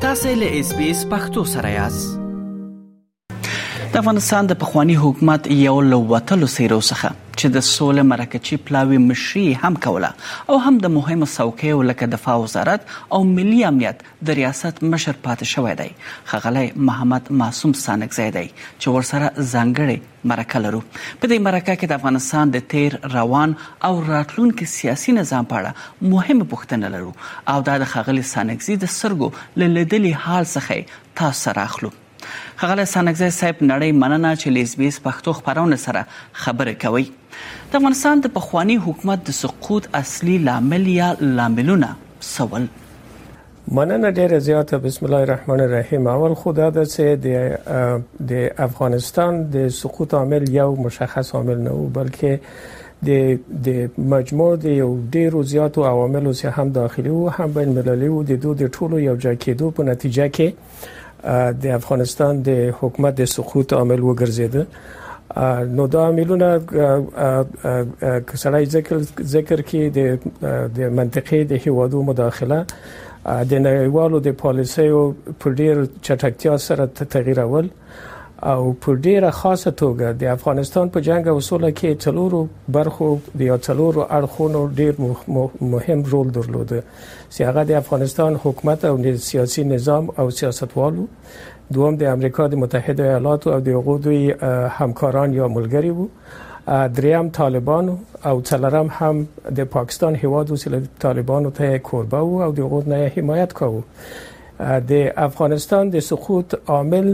تاسو له اس بي اس پختو سره یاست د افغانستان د پخوانی حکومت یو لوتلو سیرو څخه چې د سولې مرکچی پلاوی مشري هم کوله او هم د مهمو څوکیو لکه دفاع وزارت او ملي امنیت د ریاست مشر پاتې شوی دی خغلی محمد معصوم سانکزی دی چې ورسره ځانګړي مرکه لرو په دې مرکه کې د افغانستان د تیر روان او راتلونکي سیاسي نظام په اړه مهمه پوښتنه لرو او دا د خغلی سانکزي د سرګو للیدلی حال څخه تاسو سره اخلو خغلی سانکزي صاحب نړۍ مننه چې لیزبیس پښتو خبرونه سره خبرې کوي د افغانستان د پخوانی حکومت د سقوط اصلي لامل یا لاملونه سول مننه ډیره زیاته بسم الله الرحمن الرحیم اول خدا ده چې د د افغانستان د سقوط عامل یو مشخص عامل نه و بلکې د د مجموع د یو ډیرو زیاتو عواملو سره هم داخلي او هم بین المللي او د دوه د ټولو یو ځای کېدو په نتیجه کې د افغانستان د حکومت د سقوط عامل وګرځیده نو دا عاملونه کسړای ذکر ذکر کې د د منطقې د هیوادو مداخله د نړیوالو د پالیسیو په ډیر چټکتیا سره تغیرول او په ډیره خاصه توګه د افغانستان په جنگ او سوله کې څلورو برخو د یا څلورو اړخونو ډیر مهم رول درلوده چې هغه د افغانستان حکومت او د سیاسي نظام او سیاستوالو دوم د امریکا د متحده ایالاتو او د هغو دوی همکاران یا ملګری وو دریم طالبان او څلورم هم د پاکستان هیواد وسیله طالبانو ته کوربه وو او د هغو نه حمایت کاوه د افغانستان د سقوط عامل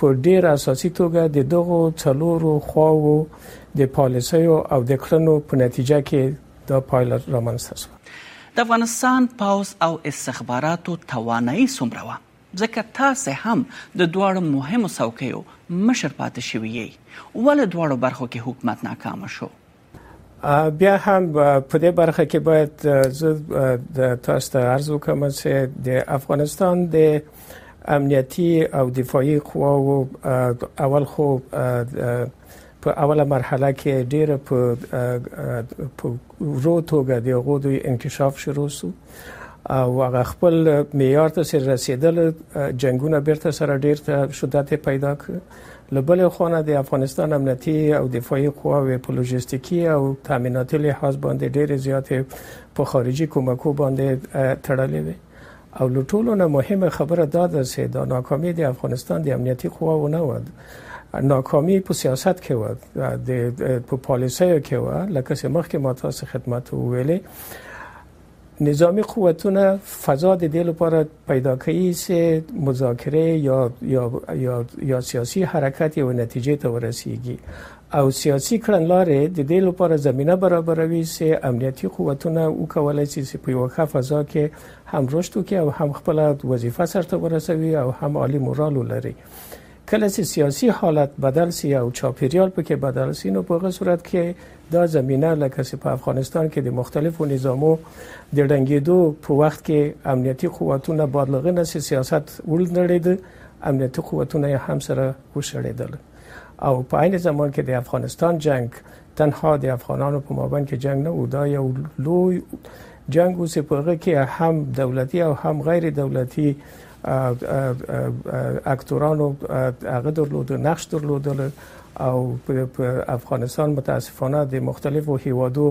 په ډیر اساسي توګه د دغو څلورو خواو د پالیسیو او د کړنو په نتیجه کې دا پایله رامنځته شوه د افغانستان پاوز او استخباراتو توانایي څومره و ځکه تاسو هم د دواړو مهمو څوکیو مشر پاتې شوی یی ولې دواړو برخو کې حکومت ناکام شو بیا هم په دې برخه کې باید زه د تاسو ته عرض وکړم چې د افغانستان د امنیتي او دفاعي قواو اول خو په اوله مرحله کې ډیر په په ورو توګه د غوډو انکشاف شروع شو او هغه خپل معیار ته سره رسیدل جنگونه بیرته سره ډیر ته شدت پیدا کړ له بلې خوا نه د افغانستان امنیتي او دفاعي قواوې په لوجستیکي او تامیناتي لحاظ باندې ډېرې زیاتې په خارجي کومکو باندې تړلې وي او له ټولو نه مهمه خبره دا ده چې دا ناکامي د افغانستان د امنیتي قواو نه ود ناکامي په سیاست کې و د په پالیسیو کې و لکه چې مخکې ما تاسو خدمت وویلې نظامی قوتونه فضا د دې لپاره پیدا کوي چې مذاکره یا یا یا یا سیاسي حرکت یو نتیجه ته ورسیږي او سیاسي کړنلارې د دې لپاره زمينه برابروي چې امنیتي قوتونه وکولای شي چې په یو ښه فضا کې هم رشد وکړي او هم خپل وظیفه سرته ورسوي او هم عالی مورال ولري کله چې سیاسي حالت بدل سي او چاپیریال پکې بدل سي نو په هغه صورت کې دا زمينه لکه چې په افغانستان کې د مختلفو نظامو د ډنګېدو په وخت کې امنیتي قوتونه بادلغنه سي سیاست ولنړید امنیتي قوتونه هم سره وشړېدل او په عین زمان کې د افغانستان جنگ تنها د افغانانو په مابین کې جنگ نه و دا یو لوی جنگ اوس په هغه کې هم دولتي او هم غیر دولتي اکتورانو هغه درلود نقش درلودل او په افغانستان متاسفانه د مختلفو هیوادو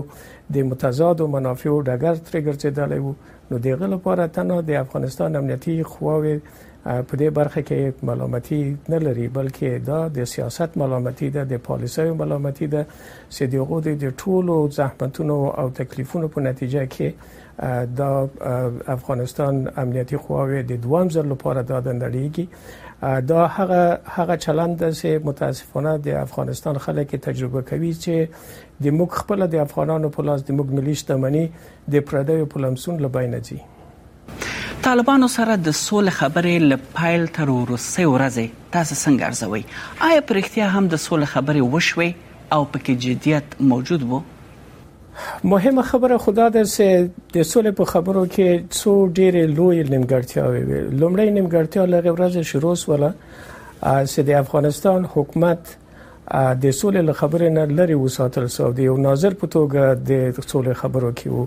د متضاد او منافع او ډګر تر ګرځیدلی وو نو دغه لپاره تنها د افغانستان امنیتي خواوې په دې برخه کې ملامتي نه لري بلکې دا د سیاست ملامتي ده د پالیسۍ ملامتي ده چې دغه د ټولو زحمتونو او تکلیفونو په نتیجه کې دا افغانستان امنیتي قواوې د دوام ځل لپاره دا دندړيږي دا هغه هغه چلند ده چې متاسفانه د افغانستان خلک تجربه کوي چې د موږ خپل د افغانانو په لاس د موږ ملي شتمنۍ د پردیو په لمسون لباین دي طالبانو سره د سولې خبرې له پایل تر وروستۍ ورځې تاسو څنګه ارزوي آیا پرختیا هم د سولې خبرې وشوي او پکې جدیت موجود وو مهمه خبره خدا ده چې د سولې په خبرو کې څو ډېرې لوی نیمګړتیاوې وي لومړی نیمګړتیا لږه ورځ شروع وله چې د افغانستان حکومت د سولې له خبرې نه لري وساتل سو دی او ناظر په توګه د سولې خبرو کې وو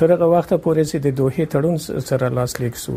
تر هغه وخت پورې چې د دوه تړون سره لاس لیک سو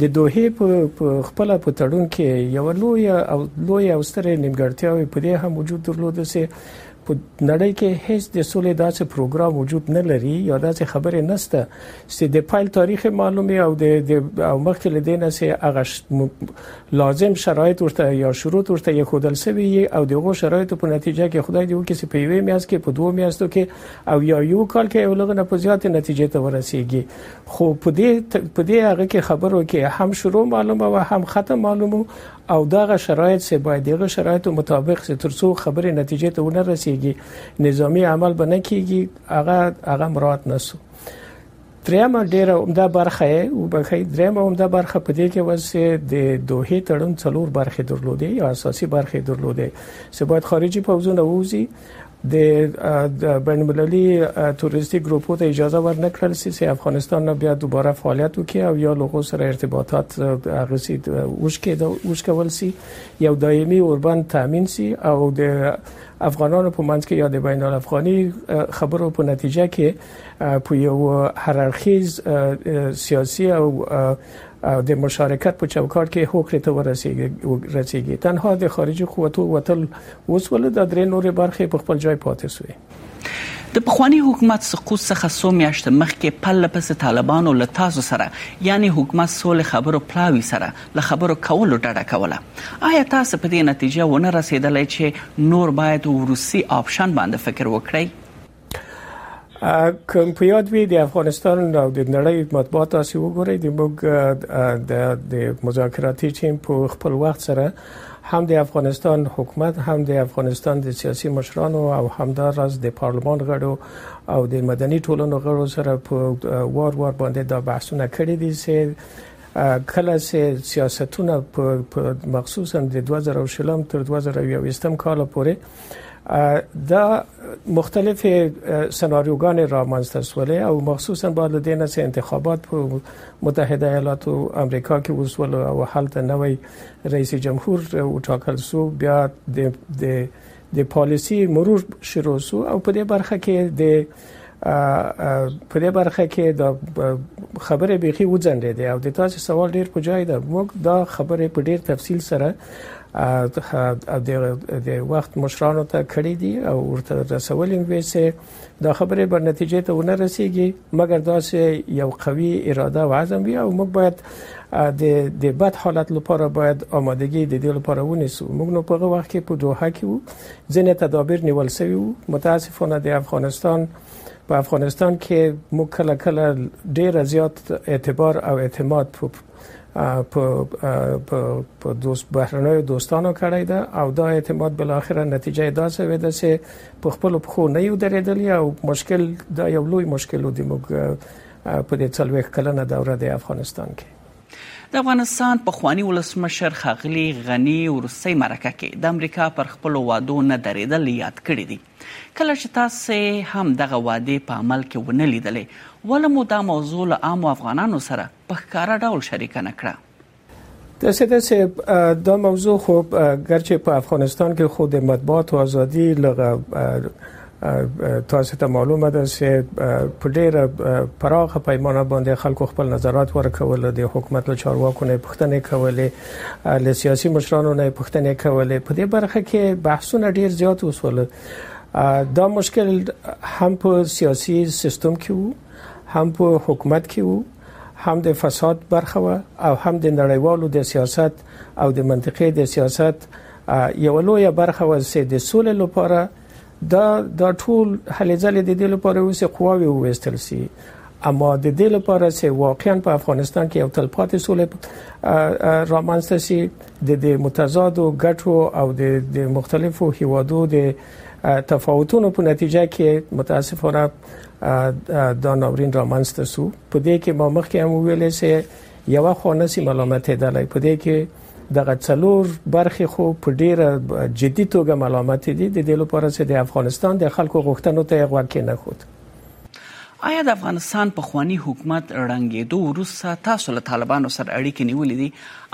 د دوحې په خپل په تړون کې یو لوی او لوی او سترې نیمګړتیاوې په دې هم وجود درلود چې په نړۍ کې هیڅ د سولې داسې پروګرام وجود نه لري یا داسې خبرې نشته چې د پایل تاریخ معلومه او د او مخکې لدې نه چې هغه لازم شرایط ورته یا شروط ورته یې خودل سوي او دغه شرایط په نتیجه کې خدای دې وکړي چې په یوې میاشت کې په دوه میاشتو کې او یا یو کال کې یو لغنه په زیات نتیجې ته ورسیږي خو په دې په دې هغه کې خبرو کې هم شروع معلومه و هم ختم معلومه او دغه شرایط سه باید دغه شرایط مطابق سه ترڅو خبرې نتیجې ته ونه رسیږي نظامی عمل به نه کیږي هغه هغه مراد نسو درېمه ډیره عمده برخه او بخې درېمه عمده برخه په دې کې وسه د دوه تړون څلور برخه درلودي یا اساسي برخه درلودي سبا خارجي پوزونه ووزي د بین المللي تروریستي ګروپو ته اجازه ورنکړل سي چې افغانستان نه بیا دوباره فعالیت وکړي او یا لغو سره ارتباطات هغه سي وشکول سي یو دایمي اوربند تامین سي او د افغانانو په منځ کې یا د بین الافغاني خبرو په نتیجه کې په یو هر اړخیز سیاسي او او د مشارکت په چوکاټ کې هوکړې ته ورسیږي تنها د خارجي قوتو وتل وسول د درې نورې برخې په خپل ځای پاتې شوې د پخوانی حکومت سقوط څخه څو میاشتې مخکې پله پس طالبانو له تاسو سره یعنی حکومت سول خبرو پلاوی سره له خبرو کولو ډډه کوله آیا تاسو په دې نتیجه ونه رسیدلای چې نور باید وروسي آپشن باندې فکر وکړئ کوم په یاد وي د افغانستان او د نړۍ مطبوعات تاسو وګورئ د موږ د مذاکراتي ټیم په خپل وخت سره هم د افغانستان حکومت هم د افغانستان د سیاسي مشرانو او همدا راز د پارلمان غړو او د مدني ټولنو غړو سره په وار وار باندې دا بحثونه کړي دي چې کله چې سیاستونه په مخصوصا د 2000 شلم تر 2021 کال پورې دا مختلف سناریوگان را منستس ولی او مخصوصا با لدین از انتخابات پر متحده ایالات و امریکا که اوس ول او حالت نوی رئیس جمهور او تاکل سو بیا د د د پالیسی مرور شروع سو او په دې برخه کې د په دې برخه کې دا خبره بيخي وځندې ده او د تاسو سوال ډیر په جای ده موږ دا خبره په ډیر تفصیل سره د وخت مشرانو ته کړې دي او ورته رسولې وي چې دا خبره بر نتیجې ته ونه رسیږي مګر دا چې یو قوي اراده او عزم وي او موږ باید د د بد حالت لپاره باید آمادگی د دې لپاره ونیسو موږ نو په هغه وخت کې په دوحه کې وو ځینې تدابیر نیول شوی وو متاسفانه د افغانستان په افغانستان کې مو کله کله ډیر زیات اعتبار او اعتماد په دوست بهرنۍ دوستانو کړی دا او دا اعتماد بل اخر نتیجه دا شوی دا چې په خپل خو نه یو درېدلی او مشکل دا یو لوی مشکل دی موږ په دې څلويخ کلنه دوره د افغانستان کې د افغانستان پخواني ولسمشر ښاغلي غني وروستۍ مرکه کې د امریکا پر خپلو وعدو نه درېدل یاد کړي دي کله چې تاسو هم دغه وعدې په عمل کې ونه لیدلې ولې مو دا موضوع له عامو افغانانو سره په ښکاره ډول شریکه نه کړه د سیده صاحب دا موضوع خو ګرچې په افغانستان کې خو د مطبوعاتو ازادي لږه تاسو ته معلومه ده چې په ډیره پراخه پیمانه باندې خلکو خپل نظرات ورکول د حکومت له چارواکو نه پښتنې کولې له سیاسي مشرانو نه پښتنې کولې په دې برخه کې بحثونه ډیر زیات وسول دا مشکل هم په سیاسي سیستم کې وو هم په حکومت کې وو هم د فساد برخه و او هم د نړیوالو د سیاست او د منطقې د سیاست یو لوی برخه و چې د سولې لپاره دا دا ټول هلې ځلې د دې لپاره اوسې قواوي وویستل سي اما د دې لپاره چې واقعا په افغانستان کې یو تلپاتې سولې رامنځته شي د دې متضادو ګټو او د مختلفو هیوادو د تفاوتونو په نتیجه کې متاسفانه دا ناورین رامنځته شو په دې کې ما مخکې هم ویل چې یو خو نسی ملامتې دلای په دې کې دغه څلور برخې خو په ډیره جدي توګه ملامت دي د دې لپاره چې د افغانستان د خلکو غوښتنو ته غوږ کې نه خود آیا د افغانستان په خوانی حکومت رنګېدو وروسته تاسو له طالبانو سره اړیکې نیولې دي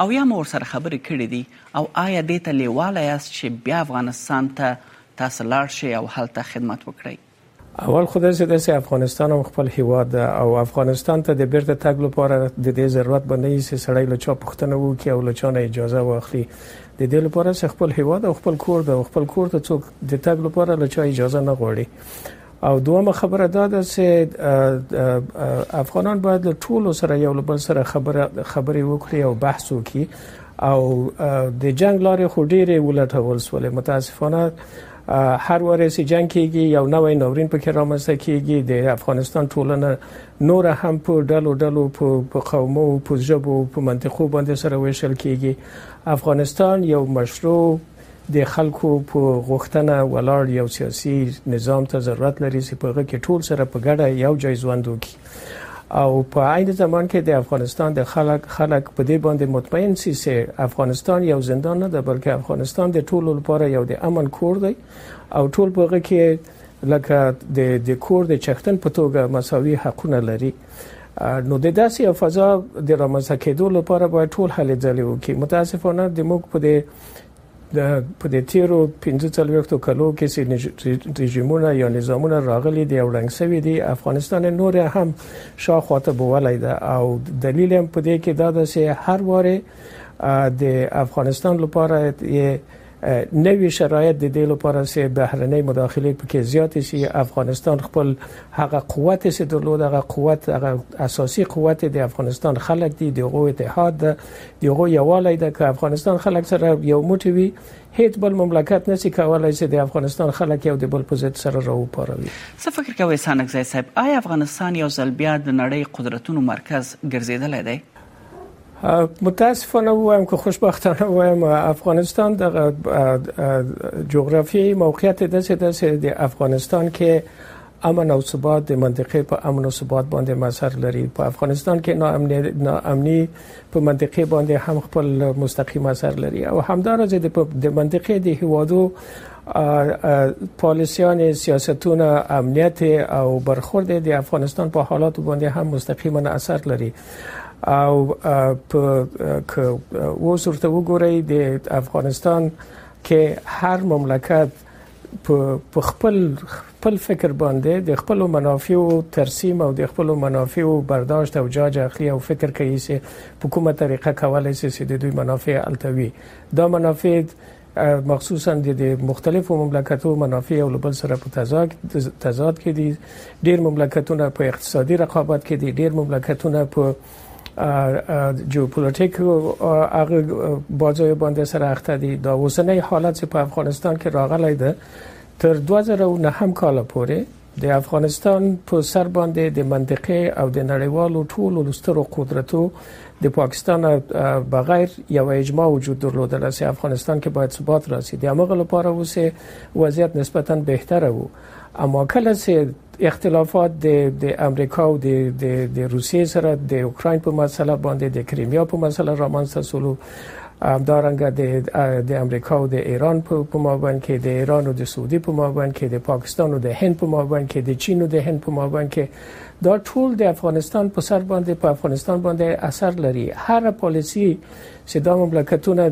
او یا مور سره خبرې کړې دي او آیا دې ته لیواله یاست چې بیا افغانستان ته تاسو لاړ شئ او هلته خدمت وکړئ اول خو داسې ده چې افغانستان هم خپل هیواد ده او افغانستان ته د بیرته تګ لپاره د دې ضرورت به نه وي چې سړی له چا پوښتنه وکړي او له چا نه اجازه واخلي د دې لپاره چې خپل هیواد او خپل کور ده او خپل کور ته څوک د تګ لپاره له چا اجازه نه غواړي او دومره خبره دا ده چې افغانان باید له ټولو سره یو بل سره خبره خبرې وکړي او بحث وکړي او د جنگ لارې خو ډېرې ولټول سولې متاسفانه هر واره چې جنګ کېږي یو نوی ناورین پکې رامنځته کېږي د افغانستان ټولنه نور هم په ډلو ډلو په قومو په ژبو په منطقو باندې سره ویشل کېږي افغانستان یو مشروع د خلکو په غوښتنه ولاړ یو سیاسي نظام ته ضرورت لري چې په هغه کې ټول سره په ګډه یو ځای ژوند وکړي او په عین زمان کې د افغانستان د خلک خلک په دې باندې مطمئن سي چې افغانستان یو زندان نه ده بلکې افغانستان د ټولو لپاره یو د امن کور دی او ټول په هغه کې لکه د د کور د چختن په توګه مساوي حقونه لري نو د داسې یو فضا د رامنځته کېدو لپاره باید ټول هلې ځلې وکړي متاسفانه د موږ په دې د په دې تیرو 15 کلو کې چې رژیمونه یا نظامونه راغلي دي او ړنګ شوي دي افغانستان نور هم شاوخوا ته بولی ده او دلیل هم په دې کې دا ده چې هر واره د افغانستان لپاره یې نوی شرایط د دې لپاره چې بهرنۍ مداخله پکې زیات شي افغانستان خپل هغه قوت چې درلود هغه قوت هغه اساسي قوت د افغانستان خلک دي دغه اتحاد ده دیغه یوالی ده که افغانستان خلک سره یو موټی وي هیڅ بل مملکت نسی کولای چې د افغانستان خلک یو د بل په ضد سره راو پاروي څه فکر کوي سانکزی صاحب آیا افغانستان یو ځل بیا د نړۍ قدرتونو مرکز ګرځیدلی دی متاسفانه وایم که خوشبختانه وایم افغانستان د جغرافیایي موقعیت داسې داسې د افغانستان کې امن او ثبات د منطقې په امن او ثبات باندې مسر لري په افغانستان کې ناامني ناامني په منطقې باندې هم خپل مستقیم اثر لري او همدارنګه د منطقې د هوادو پالیسیان سیاستونه امنیت او برخورد د افغانستان په حالات باندې هم مستقیما اثر لري او په اوس ورته وګورئ د افغانستان کې هر مملکت په خپل خپل فکر باندې د خپل منافع او ترسیم او د خپل منافع او برداشت او جاج اخلي او فکر کوي چې په کومه طریقه کولای شي چې د دوی منافع التوي دا منافع مخصوصا د مختلفو مملکتو منافع او بل سره په تضاد تضاد کې دي ډیر مملکتونه په اقتصادي رقابت کې دي ډیر مملکتونه په جیوپولیټیک هغه بازار باندې سره اخته دي دا اوسنۍ حالت چې په افغانستان کې راغلی ده تر 2009 کال پورې د افغانستان په سر باندې د منطقه او د نړیوالو ټولو لسترو قدرتو د پاکستان بغیر یو اجماع وجود درلودل چې افغانستان کې باید ثبات راشي د هغه لپاره اوس وضعیت نسبتا بهتره وو اما کله چې اختلافات د د امریکا او د د د روسیې سره د اوکراین په مسله باندې د کریمیا په مسله رامنځته سولو همدارنګ د د امریکا او د ایران په مابین کې د ایران او د سعودي په مابین کې د پاکستان او د هند په مابین کې د چین او د هند په مابین کې دا ټول د افغانستان په سر باندې په افغانستان باندې اثر لري هر پالیسی چې دا مملکتونه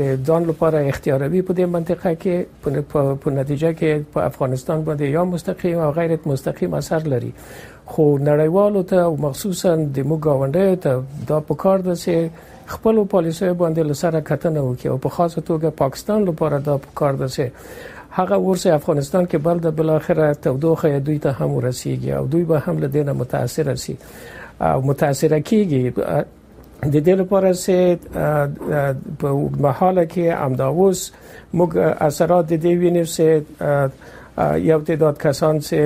د ځان لپاره اختیاروي په دې منطقه کې په نتیجه کې په افغانستان باندې یا مستقیم او غیر مستقیم اثر لري خو نړیوالو ته او مخصوصا د موږ گاونډیو ته دا په کار ده چې خپل پالیسي باندې لسره کتنه وکړي او په خاصه توګه پاکستان لپاره دا په کار ده چې هغه ورسه افغانستان کې بل د بل اخره تودوخه دوی ته هم ورسیږي او دوی به هم له دینه متاثر شي او متاثر کیږي د دې لپاره چې په مهاله کې امداوس موږ اثرات د دې وینو چې یو تعداد کسان چې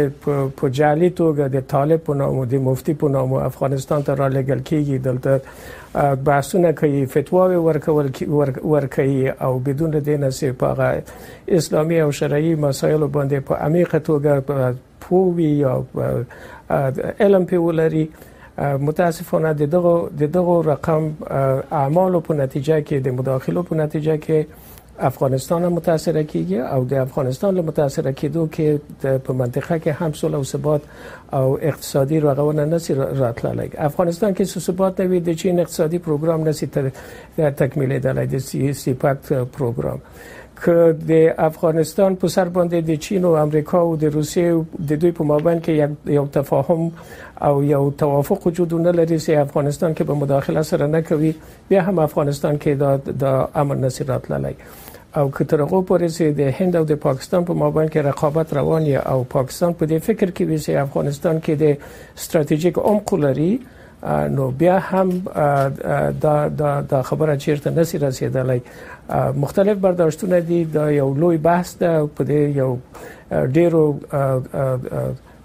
په جعلي توګه د طالب په نوم او د مفتی په نوم افغانستان ته را لګل کیږي دلته بحثونه کوي فتواوي ورکول ورکوي او بدون د نسې په اسلامي او شرعي مسایلو باندې په عمیق توګه پوه وي یا علم پې ولري متاسفانه د دغه د دغه رقم اعمالو په نتیجه کې د مداخلو په نتیجه کې افغانستان هم متاثر کیږي او د افغانستان له متاثر کېدو کې په منطقه کې هم سوله او ثبات او اقتصادي رغونه نسی راتللی افغانستان کې ثبات نه وي د چین اقتصادي پروګرام نسی تکمیلېدلی د سی سی پکت پروګرام که د افغانستان په سر باندې د چین او امریکا او د روسیې د دوی په مابین کې یک یو تفاهم او یو توافق وجود نه لري چې افغانستان کې به مداخله سره نه کوي بیا هم افغانستان کې دا د امن نسی راتللی او که تر هغه پورې چې د هند او د پاکستان په مابین کې رقابت روان یا او پاکستان په دې فکر کې وي چې افغانستان کې د ستراتیژیک عمق لري نو بیا هم دا دا دا خبره چیرته نسی رسیدلای مختلف برداشتونه دي دا یو لوی بحث ده په دې یو ډیرو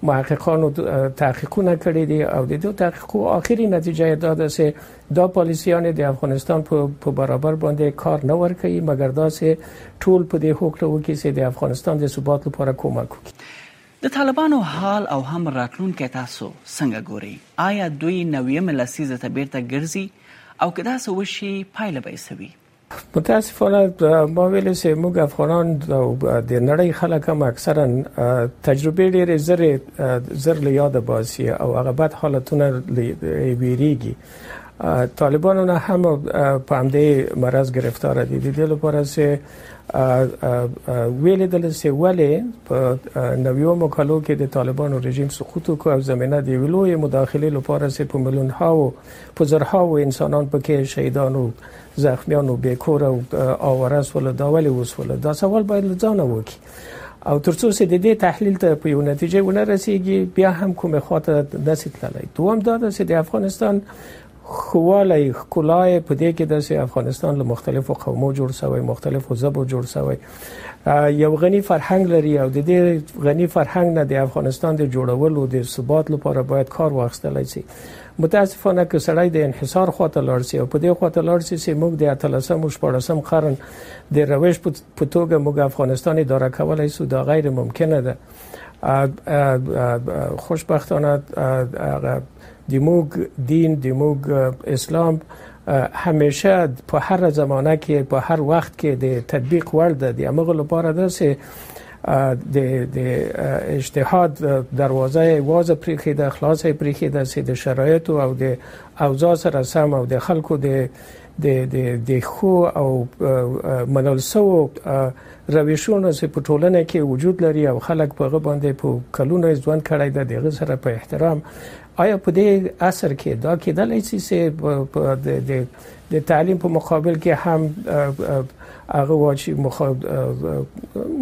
محققانو تحقیقونه کړی دي او د دوه تحقیقو اخیری نتیجه دا ده چې دا پالیسیان د افغانستان په برابر باندې کار نه ور کوي مګر دا چې ټول په دې هوکړه وکړي چې د افغانستان د ثبات لپاره کومک وکړي د طالبانو حال او هم راتلونکی تاسو څنګه ګورئ؟ آیا دوی نویمې لسیزې ته بیرته ګرځي او که داسې وشي پایله به یې څه وي؟ متاسفانه ما ویلي چې موږ افغانان او د نړۍ خلک هم اکثرا تجربې ډېرې زر له یاده باسي او هغه بد حالتونه ویریږي. طالبانو نه هم په همدې مرز گرفتار دي د دې لپاره چې ویل دل سي ولې په نویو مکالو کې د طالبانو رژیم سقوط کو او زمينه دی ویلوې مداخله لپاره سي په ملون هاو په زرها و انسانان پکې شهیدانو زخمیانو بیکور او آواره سول دا ولې وسول دا سوال باید ځان وکړي او ترڅو چې د دې تحلیل ته په یو نتیجه ونه رسیږي بیا هم کومه خاطر نسی تللی دوم دا ده چې د افغانستان خواله خکلای په دې کې د افغانستان له مختلفو قومو جوړ شوی مختلفو زبو جوړ شوی یو غنی فرهنګ لري او د دې غنی فرهنګ نه د افغانستان د جوړولو د ثبات لپاره باید کار واخستل شي متاسفانه که سړی د انحصار خواته لاړ شي او په دې خواته لاړ شي چې موږ د اتلسم او شپږم قرن د روش په توګه موږ افغانستان اداره کولای سو دا غیر ممکنه ده خوشبختانه د موږ دین د موږ اسلام همیشه په هر زمانه کې په هر وخت کې د تطبیق وړ ده د امغه لپاره ده چې د د اجتهاد دروازه واز پرېخې د خلاصې پرېخې د سید شرایط او د اوضاع سره سم او د خلکو د د ښو او منل شوو روشونو چې په ټولنه کې وجود لري او خلک په هغه باندې په کلونو ژوند کړی دی دغه سره په احترام آیا په دې عصر کې دا کېدلی شي چې د تعلیم په مقابل کې هم هغه واچي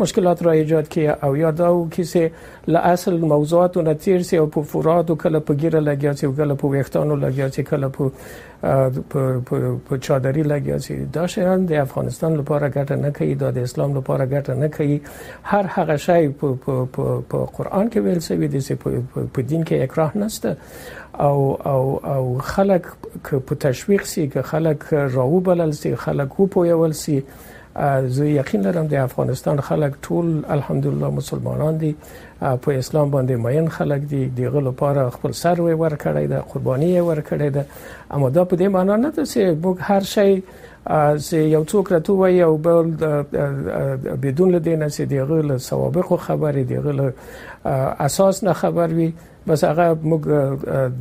مشکلات را ایجاد کې او یا دا و کې چې له اصل موضوعاتو نه تیر شي او په فراد او کله په ګیره لګیا شي او کله په ویښتانو لګیا شي کله په په چادری لګیا سي دا شیان د افغانستان لپاره ګټه نه کوي دا د اسلام لپاره ګټه نه کوي هر هغه شی په قران کې ویل شوی دی چې په دین کې اکراه نشته او او او خلک په تشویق سي که خلک راو بلل سي خلک وو پویول سي زه یقین لرم د افغانستان خلک ټول الحمدلله مسلمانان دي په اسلام باندې مین خلک دي دغه لپاره خپل سر وی ورکړی ده قرباني یې ورکړی ده اما دا په دې معنی نه ده چې موږ هر شی چې یو څوک راته وایي او بل بدون لدې نه چې دغه له سوابقو خبرې دغه له اساس نه خبر وي بس هغه موږ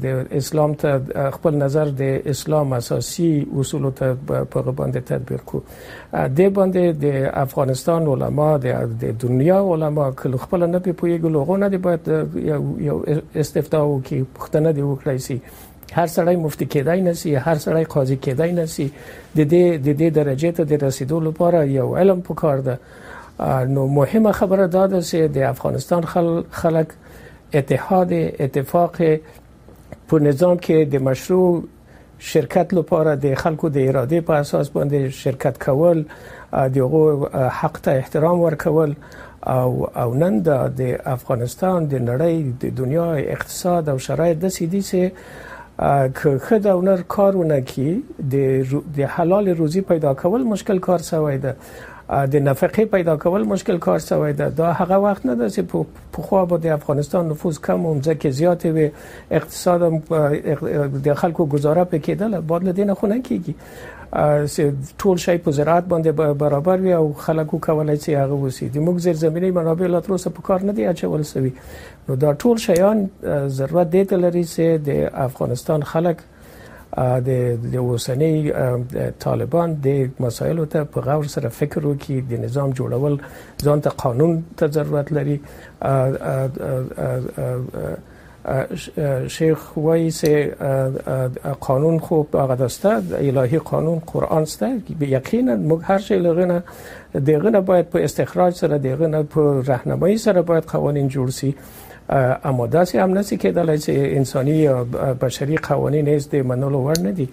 د اسلام ته خپل نظر د اسلام اساسي اصول ته په باندې تطبیق کو د باندې د افغانستان علما د دنیا علما کله خپل نه په پویګو لغونه دی باید یو استفتاء وکي پښتنه دی وکړای سي هر سړی مفتی کېدای نسی هر سړی قاضي کېدای نسی د دې د دې درجه ته د رسیدو لپاره یو علم پکار ده نو مهمه خبره دا ده چې د افغانستان خلک اتحاد اتفاق په نظام کې د مشروع شرکت لپاره د خلکو د اراده په اساس باندې شرکت کول دغه حق ته احترام ورکول او او نن د افغانستان د نړۍ د دنیا اقتصاد او شرایط د سیدی سه که خه د اونر کارونه کی د حلال روزي پیدا کول مشکل کار سوی ده د نفقه پیدا کول مشکل کار سوی ده دا هغه وخت نه ده چې په پخوا به د افغانستان نفوس کم او مځکه زیاتې وي اقتصاد هم د خلکو گزاره پې کېدله بعد له دې نه خو نه کېږي ټول شی په زراعت باندې برابر وي او خلکو کولای شي هغه وسی د موږ زیر زمینی منابع لا تر اوسه په کار نه دی اچول سوي نو دا ټول شیان ضرورت دی ته لري چې د افغانستان خلک د اوسنی طالبان د مسایلو ته په غور سره فکر وکړي د نظام جوړول ځان ته قانون ته ضرورت لري شیخ وایي چې قانون خو هغه دسته الهي قانون قران سته یقینا موږ هر شی لغنه دغه نه باید په استخراج سره دغه نه په راهنمایي سره باید قوانين جوړ شي اما داسې هم نسی کېدلی چې انساني یا بشري قوانین هیڅ د منلو وړ نه دي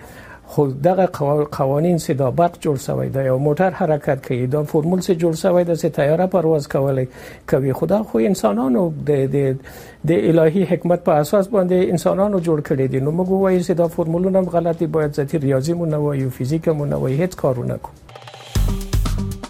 خو دغه قوانین چې دا برق جوړ شوی دی او موټر حرکت کوي دا فرمول چې جوړ شوی دی چې طیاره پرواز کولی کوي خدا خو انسانانو د د د الهي حکمت په اساس باندې انسانانو جوړ کړی دي نو موږ وایو چې دا فرمولونه هم غلطي باید ځتی ریاضي مونږ نه وایو فزیک مونږ نه وایو هیڅ کارونه کوو